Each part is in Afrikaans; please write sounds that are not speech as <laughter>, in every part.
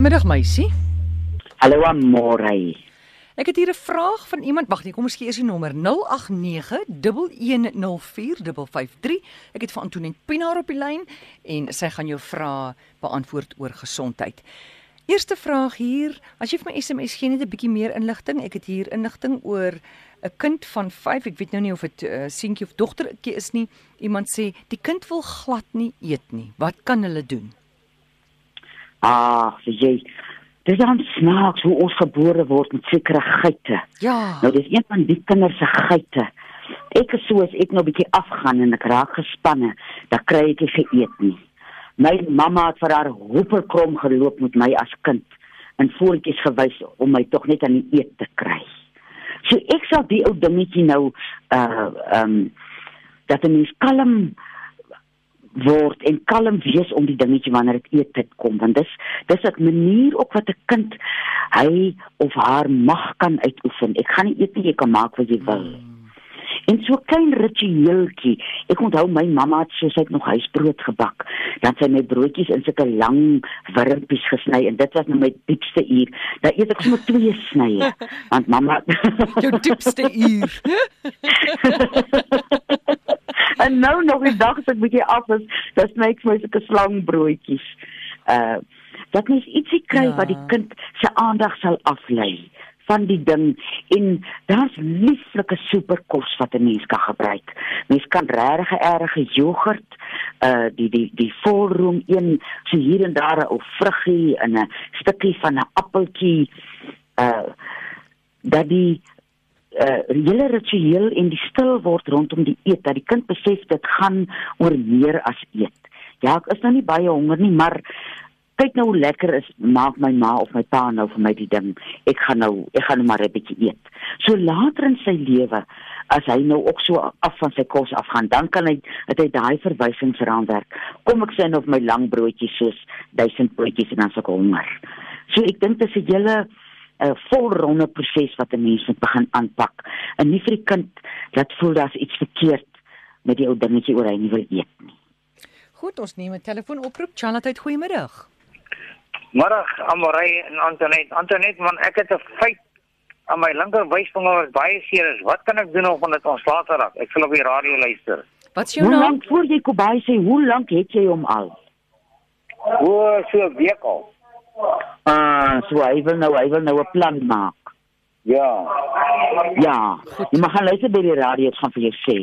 Middag meisie. Hallo Amore. Ek het hier 'n vraag van iemand. Wag nee, kom ons gee eers die nommer 0891104553. Ek het vir Antoinette Pinaar op die lyn en sy gaan jou vrae beantwoord oor gesondheid. Eerste vraag hier, as jy vir my SMS gee net 'n bietjie meer inligting. Ek het hier inligting oor 'n kind van 5. Ek weet nou nie of dit 'n uh, seentjie of dogtertjie is nie. Iemand sê die kind wil glad nie eet nie. Wat kan hulle doen? Ah, jy. Dis dan snaaks hoe ons gebore word met sekere geite. Ja. Nou dis een van die kinders se geite. Ek is so as ek nou 'n bietjie afgaan en ek raak gespanne, dan kry ek nie geëet nie. My mamma het vir haar hoepelkrom geloop met my as kind en voetjies gewys om my tog net aan die eet te kry. So ek sal die ou dingetjie nou uh ehm um, dat 'n mens kalm word en kalm wees om die dingetjie wanneer dit eet dit kom want dis dis 'n manier op wat 'n kind hy of haar mag kan uitoefen. Ek gaan nie eet nie, jy kan maak wat jy wil. En so klein ritueeltjie. Ek onthou my mamma het soos ek nog huisbrood gebak. Dan sy my broodjies in sulke lang wurmpies gesny en dit was nou my diepste uur. Dan eet ek sommer twee snye <laughs> want mamma jou diepste uur. <laughs> en nou nog die dag as ek bietjie af is, dan sny ek vir my sulke slangbroodjies. Uh dat mens ietsie kry ja. wat die kind se aandag sal aflei van die ding en daar's lieflike superkos wat 'n mens kan gebruik. Mens kan regtig erge jogurt, uh die die die volroom een so hier en daar 'n vruggie en 'n stukkie van 'n appeltjie uh dat die uh hele ritueel en die stil word rondom die eet dat die kind besef dit gaan oor meer as eet. Ja, ek is nou nie baie honger nie, maar kyk nou hoe lekker is maak my ma of my pa nou vir my die ding. Ek gaan nou ek gaan nou maar 'n bietjie eet. So later in sy lewe as hy nou ook so af van sy kos afgaan, dan kan hy het hy daai verwysingsraamwerk. Kom ek nou of my lang broodjies soos duisend broodjies en dan se honger. So ek dink dit is 'n hele 'n volronde proses wat 'n mens moet begin aanpak. En nie vir die kind laat voel daar's iets verkeerd met die ou dingetjie oor hy nie wil eet nie. Goed, ons neem 'n telefoonoproep. Charlotte, goeiemiddag. Middag, Amorey en Antoinette. Antoinette, man, ek het 'n feit aan my linker wysvinger wat baie seer is. Wat kan ek doen om dit ontslae te raak? Ek sal op die radio luister. Wat is jou Hoe naam? lank voor jy Kobai sê, hoe lank het jy hom al? O, so 'n week al. Ah, so hy wil nou hy wil nou 'n plan maak. Ja. Ja. Jy mag gaan luister by die radio, ek gaan vir jou sê.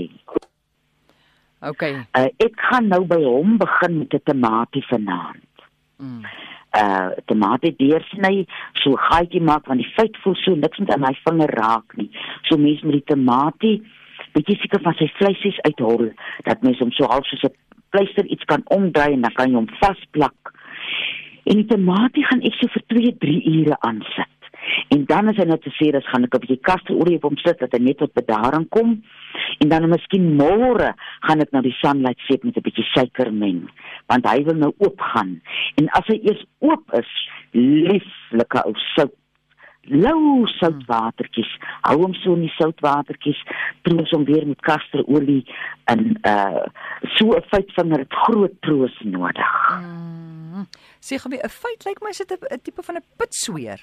OK. Uh, ek gaan nou by hom begin met 'n tamatie vanaand. Mm. uh tamatie deursny, so gaatjie maak want die feit voel so niks met aan my vinger raak nie. So mens met die tamatie bietjie seker van sy vleisies uithol dat mens hom so half soos 'n pleister iets kan omdraai en dan kan jy hom vasplak. En die tamatie gaan ek so vir 2-3 ure aansit. En dan as hy nou te sê dis gaan ek 'n bietjie kasterolie op hom sit dat hy net tot bedaring kom. En dan miskien môre gaan ek nou die sunlight seep met 'n bietjie suiker meng, want hy wil nou oop gaan. En as hy eers oop is, lieflike ou sout lou soutwatertjies. Hou hom so in die soutwatertjies, troos hom weer met kasterolie en uh so 'n vyfvinger het groot troos nodig. Mm. Sê gou 'n feit lyk my sit 'n tipe van 'n pitsweer.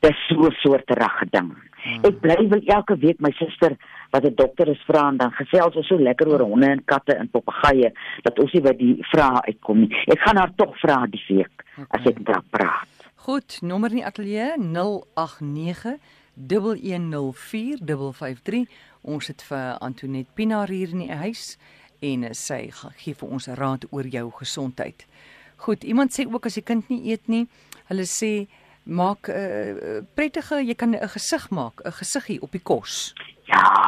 Dis so 'n soorterige ding. Ek bly wil elke week my suster wat 'n dokter is vra en dan gesels ons so lekker oor honde en katte en papegaaie dat ons nie by die vrae uitkom nie. Ek gaan haar tog vra die week as ek haar praat. Goed, nommer in die ateljee 089 1104553. Ons het vir Antoinette Pinaar hier in die huis en sy gaan gee vir ons raad oor jou gesondheid. Goed, iemand sê ook as die kind nie eet nie, hulle sê maak 'n uh, prettige, jy kan 'n gesig maak, 'n gesiggie op die kos. Ja,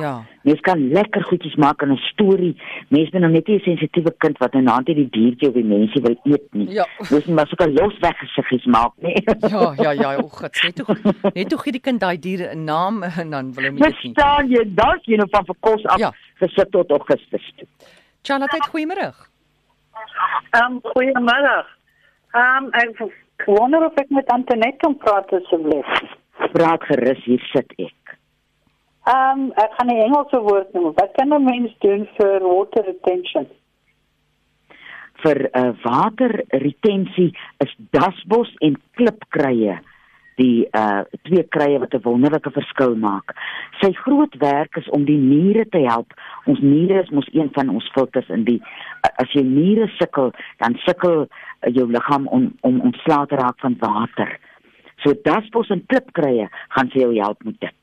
ja. Ja. Mens kan lekker goedjies maak in 'n storie. Mense ben nou net nie 'n sensitiewe kind wat nou na die diertjie of die mensie wil eet nie. Ja. Dis nie maar kan los weg gesiggies maak nie. <laughs> Ja, ja, ja, o god, net toe net toe gee die kind daai diere 'n naam en dan wil hy nie dit nie. Verstaan jy? Daar's jy nou van vir kos af Ja. gesit tot Augustus toe. Charlotte, goeiemôre. Um, goeiemiddag. Um, ek wonder of ek met Antoinette kan praat asseblief. Praat gerus, hier sit ek. Um, ek gaan 'n Engelse woord noem. Wat kan 'n mens doen vir water retention? vir uh, waterretensie is dasbos en klipkruie die uh twee krye wat 'n wonderlike verskil maak. Sy groot werk is om die niere te help. Ons niere is mos een van ons filters in die uh, as jy niere sukkel, dan sukkel uh, jou liggaam om om ontslae te raak van water. So dasbos en klipkruie gaan vir jou help met dit.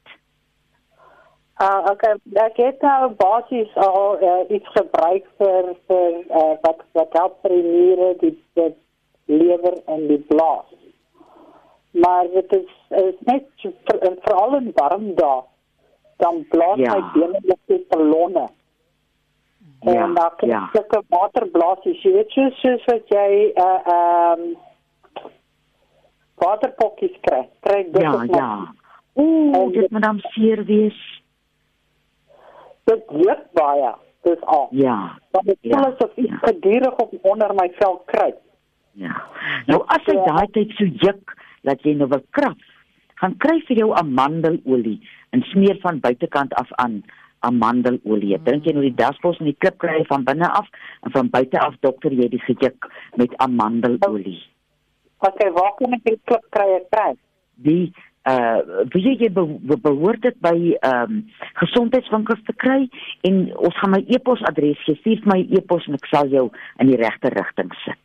Uh okay, ek het nou basies al uh, iets gebruik vir vir uh, wat wat help vir die niere, die, die lewer en die blaas. Maar dit is, is net veral in warm dae dan blaas Ja. my bene met die ballonne. Ja, en dan kan ja. ek sulke waterblaasies, jy weet soos, soos wat jy uh ehm waterpokkies kry. Kry dit Ja, ook nog. ja. Ooh, dit moet dan seer wees. Dit werk baie. Dis al. Ja. Want dit Ja, asof iets ja. gedurig op onder my vel kruip. Ja. Nou as jy daai tyd so juk dat jy nou wil krap, gaan kry vir jou amandelolie en smeer van buitekant af aan amandelolie. Drink jy nou die dasbos en die klip kry van binne af en van buite af dokter jy die gejuk met amandelolie. Okay, waar kan ek die klip kry kry? Die uh wie jy be be behoort dit by ehm um, gesondheidswinkels te kry en ons gaan my e-posadres gee. Stuur my e-pos en ek sal jou in die regte rigting sit.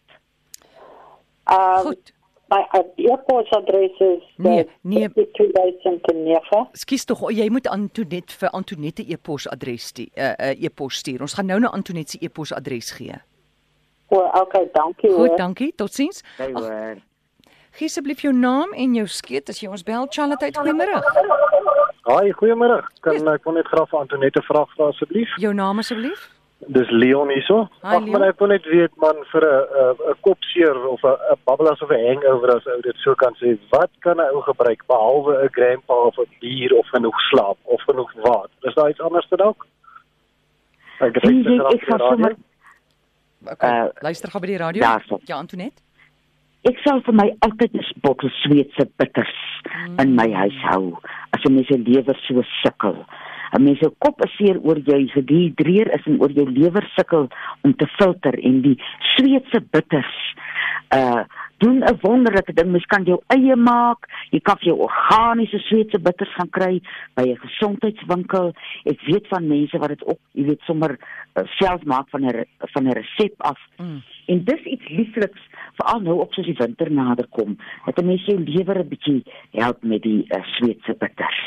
Um, Goed. My uh, e-posadres is Nee, nee. 2009. Skus tog, jy moet Antoinette vir Antoinette e-pos adres stuur, uh, uh, e-pos stuur. Ons gaan nou na Antoinette se e-pos adres gee. O, okay, dankie. Goed, dankie. Totsiens. Ag, hoor. Gee asseblief jou naam en jou skeet as jy ons bel. Charlotte, goeiemôre. Haai, goeiemôre. Kan ek wil net graag vir Antoinette vra vra asseblief? Jou naam asseblief? Dis Leon hierso. Hi, Ag, maar Leon. ek wil net weet man vir 'n 'n kopseer of 'n 'n babbelas of 'n hangover as ou dit so kan sê. Wat kan 'n ou gebruik behalwe 'n grandpa of 'n bier of genoeg slaap of genoeg water? Is daar iets anders te dalk? Ek dink ek sal sommer Okay. Uh, luister gou by die radio. Ja, Antoinette. Ek sal vir my altyd 'n bottel Sweedse bitters in my huis hou as 'n mens se lewer so sukkel. 'n Mens se kop is seer oor jy gedehidreer is en oor jou lewer sukkel om te filter en die Sweedse bitters uh doen 'n wonderlike ding. Mens kan jou eie maak. Jy kan vir jou organiese Sweedse bitters gaan kry by 'n gesondheidswinkel. Ek weet van mense wat dit ook, jy weet, sommer uh, self maak van 'n van 'n resep af. Mm. En dis iets liefliks veral nou op soos die winter naderkom. Dat 'n mens jou lewer 'n bietjie help met die uh, Sweedse bitters.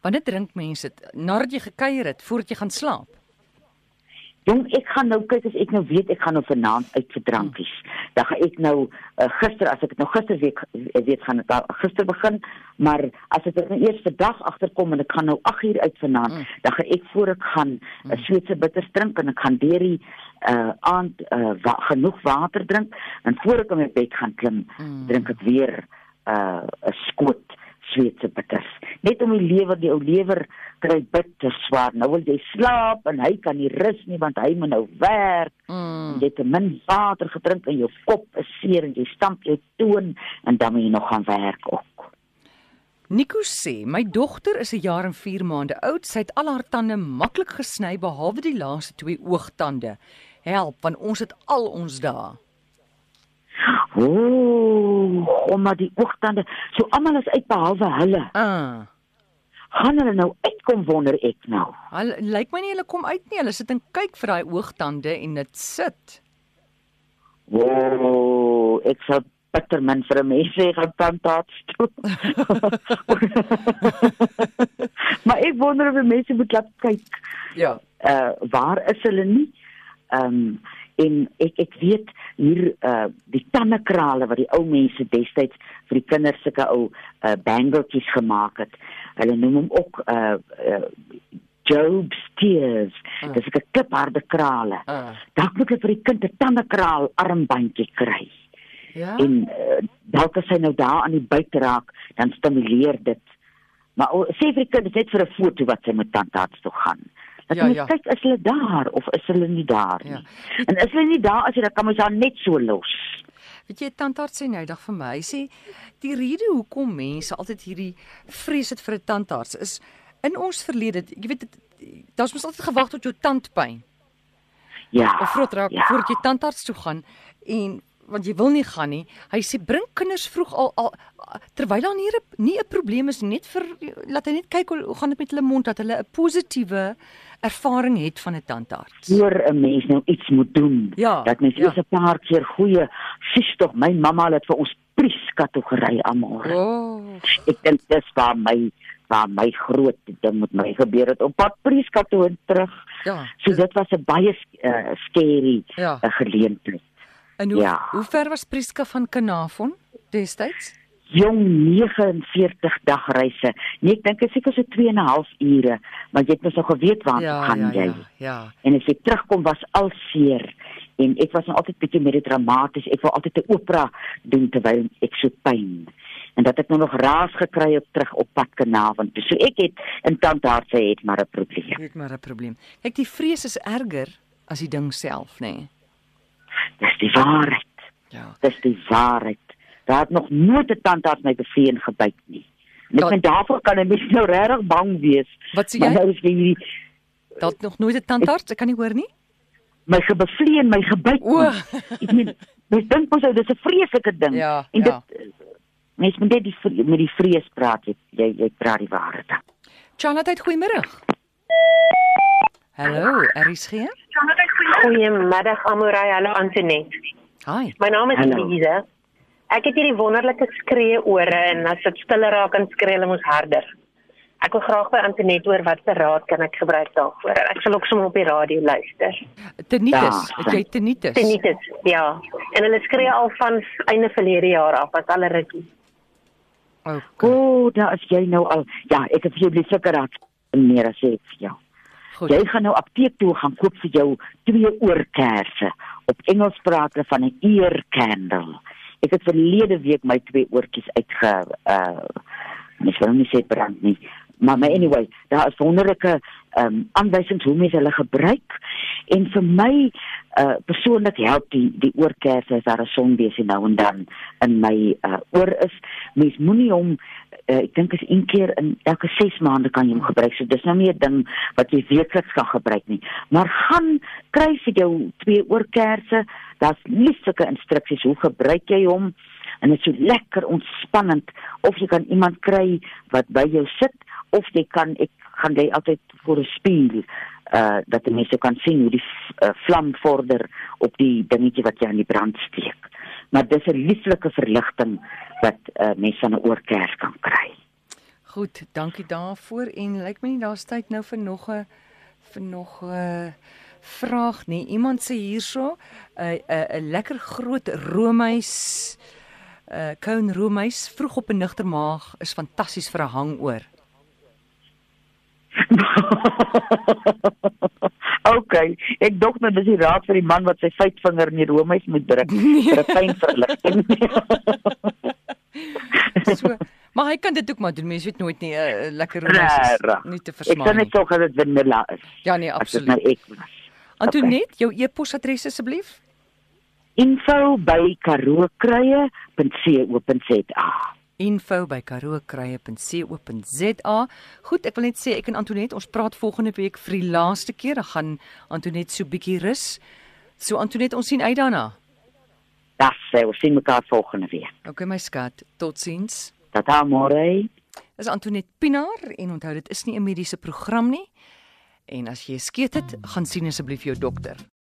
Wanneer drink mense dit nadat jy gekuier het voordat jy gaan slaap? Jong, ek gaan nou kyk as ek nou weet ek gaan nou vanaand uit vir drankies. Dan gaan ek nou uh, gister as ek dit nou gister week weet gaan ek gister begin, maar as ek dit nou eers vandag agterkom en ek gaan nou 8 uur uit vanaand, Mm. dan gaan ek voor ek gaan 'n uh, Sweedse bitters drink en ek gaan deur die uh aand uh, wa genoeg water drink en voor ek in my bed gaan klim, Mm. drink ek weer uh 'n skoot Sweedse bitters. Net om die lewer, die ou lewer kry bitter swaar. Nou wil jy slaap en hy kan nie rus nie want hy moet nou werk. Mm. Jy het te min water gedrink en jou kop is seer en jy stamp jou toon en dan moet jy nog gaan werk ook. Nico sê, my dogter is 'n jaar en 4 maande oud. Sy het al haar tande maklik gesny behalwe die laaste twee oogtande. Help, want ons het al ons dae. Ooh, om maar die oogtande. So almal is uit behalwe hulle. Ah. Gaan hulle nou uitkom wonder ek nou. Hulle lyk my nie hulle kom uit nie. Hulle sit en kyk vir daai oogtande en dit sit. Ooh, ek sal bitter min vir 'n mens sê gaan tandarts toe. <laughs> maar ek wonder of mense moet laat kyk. Ja. uh waar is hulle nie? Ehm um, en ek ek weet hier uh die tannekrale wat die ou mense destyds vir die kinders sulke ou uh bangeltjies gemaak het. Hulle noem hom ook uh, uh Job's tears. Ah. Dis 'n klipharde krale. Ah. Dan moet jy vir die kind 'n tannekraal armbandjie kry. Ja. En uh, dalk as hy nou daar aan die buite raak, dan stimuleer dit. Maar o, sê vir die kind net vir 'n foto wat sy met tandarts toe gaan. Dat Ja, jy ja. kyk is hulle daar of is hulle nie daar nie. Ja. En is hulle nie daar as jy dan kan mens haar net so los. Weet jy tandarts sê nou dag vir my, hy sê die rede hoekom mense altyd hierdie vrees het vir 'n tandarts is in ons verlede, jy weet daar's mos altyd gewag tot jou tandpyn. Ja. of vrot raak ja. voordat jy tandarts toe gaan en want jy wil nie gaan nie. Hy sê bring kinders vroeg al, al terwyl daar nie nie 'n probleem is net vir laat hy net kyk hoe, hoe gaan dit met hulle mond dat hulle 'n positiewe ervaring het van 'n tandarts. Hoor 'n mens nou iets moet doen. Ja, Dat mens ja. eers 'n paar keer goeie sis tog my mamma het vir ons pries kategorie almal. Oh, Ek dink dis waar my waar my groot ding met my gebeur het op pad pries katoen terug. ja. So dit was 'n baie uh, scary Ja. uh, geleentheid. En hoe ja. hoe ver was Priska van Kanavon destyds? Jong 49 dagreise. Nee, ek dink dit is seker so 2 en 'n half ure, maar jy het mos nog geweet waar Ja, gaan ja, jy. ja, ja. En as jy terugkom was al seer en ek was nou altyd bietjie melodramaties. Ek wou altyd 'n opera doen terwyl ek so pyn. En dat ek nou nog raas gekry het terug op pad Kanavon. toe. So ek het in tandarts het maar 'n probleem. Ek maar 'n probleem. Kyk, die vrees is erger as die ding self, nê. Nee. Dis die waarheid. Ja. Dis die waarheid. Daar het nog nooit 'n tandarts my beveen gebyt nie. Ek vind daarvoor kan 'n mens nou regtig bang wees. Wat sê Maar jy? nou is jy hierdie Dat nog nooit 'n tandarts, ek kan nie hoor nie. my gebevleen, my gebyt. O. Ek meen, mens dink mos ou dis 'n vreeslike ding. Ja, en ja. dit mens moet net die met die vrees praat. Jy jy, jy praat die waarheid. Charlotte, goeiemôre. Hallo, RSG? Goeiemiddag Amorey, hallo Antonet. Hi. My naam is. Lize. Ek het hierdie wonderlike skree ore en as dit stiller raak en skree hulle mos harder. Ek wil graag by Antonet hoor watse raad kan ek gebruik daarvoor. Ek sal ook sommer op die radio luister. Tinnitus, Ja, het jy tinnitus? Tinnitus, ja. En hulle skree al van einde verlede jaar af as alle rukkie. Okay. O, oh, daar is jy nou al. Ja, ek het vir jou seker raak meer as ek vir jou. Goed. Jy gaan nou apteek toe gaan koop vir jou twee oorkersse. Op Engels praat hulle van 'n ear candle. Ek het verlede week my twee oortjies uitge uh mens wil nie sê brand nie. Maar maar anyway, daar is wonderlike ehm um, aanwysings hoe mense hulle gebruik en vir my uh persoonlik help die die oorkersse as daar 'n sonbesie nou en dan in my uh oor is. Mens moenie hom uh, ek dink is een keer in elke 6 maande kan jy hom gebruik. So dis nou nie 'n ding wat jy weekliks kan gebruik nie. Maar gaan kry vir jou twee oorkersse. Daar's lieflike instruksies hoe gebruik jy hom en dit is so lekker ontspannend of jy kan iemand kry wat by jou sit of jy kan ek gaan jy altyd voor 'n spieël uh dat die mense kan sien hoe die uh, vlam vorder op die dingetjie wat jy aan die brand steek. Maar dis 'n lieflike verligting wat uh, mense aan 'n oorkers kan kry. Goed, dankie daarvoor en lyk my nie daar's tyd nou vir nog 'n vir nog 'n vraag nie. Iemand sê hierso 'n 'n 'n lekker groot roomys uh, koun roomys vroeg op 'n nigter maag is fantasties vir 'n hangoor. <laughs> okay, ek dink nou dis die raad vir die man wat sy vyfvinger in die roomys moet druk <laughs> vir 'n fyn verligting. <laughs> So, maar hy kan dit ook maar doen. Mense weet nooit nie 'n uh, lekker roomys is nie te ek versmaak. kan net tog dat dit vanilla is. Ja nee, dit nou absoluut. ek was. Antoinette, jou e-posadres asseblief. info by karookruie.co.za. info by karookruie.co.za. Goed, ek wil net sê ek en Antoinette, ons praat volgende week vir die laaste keer. Dan gaan Antoinette so bietjie rus. So Antoinette, ons sien uit daarna. Das sê ons sien mekaar volgende week. Okay my skat, totsiens. Tata môre. Dis Antoinette Pinaar en onthou dit is nie 'n mediese program nie. En as jy skeet het, gaan sien asseblief jou dokter.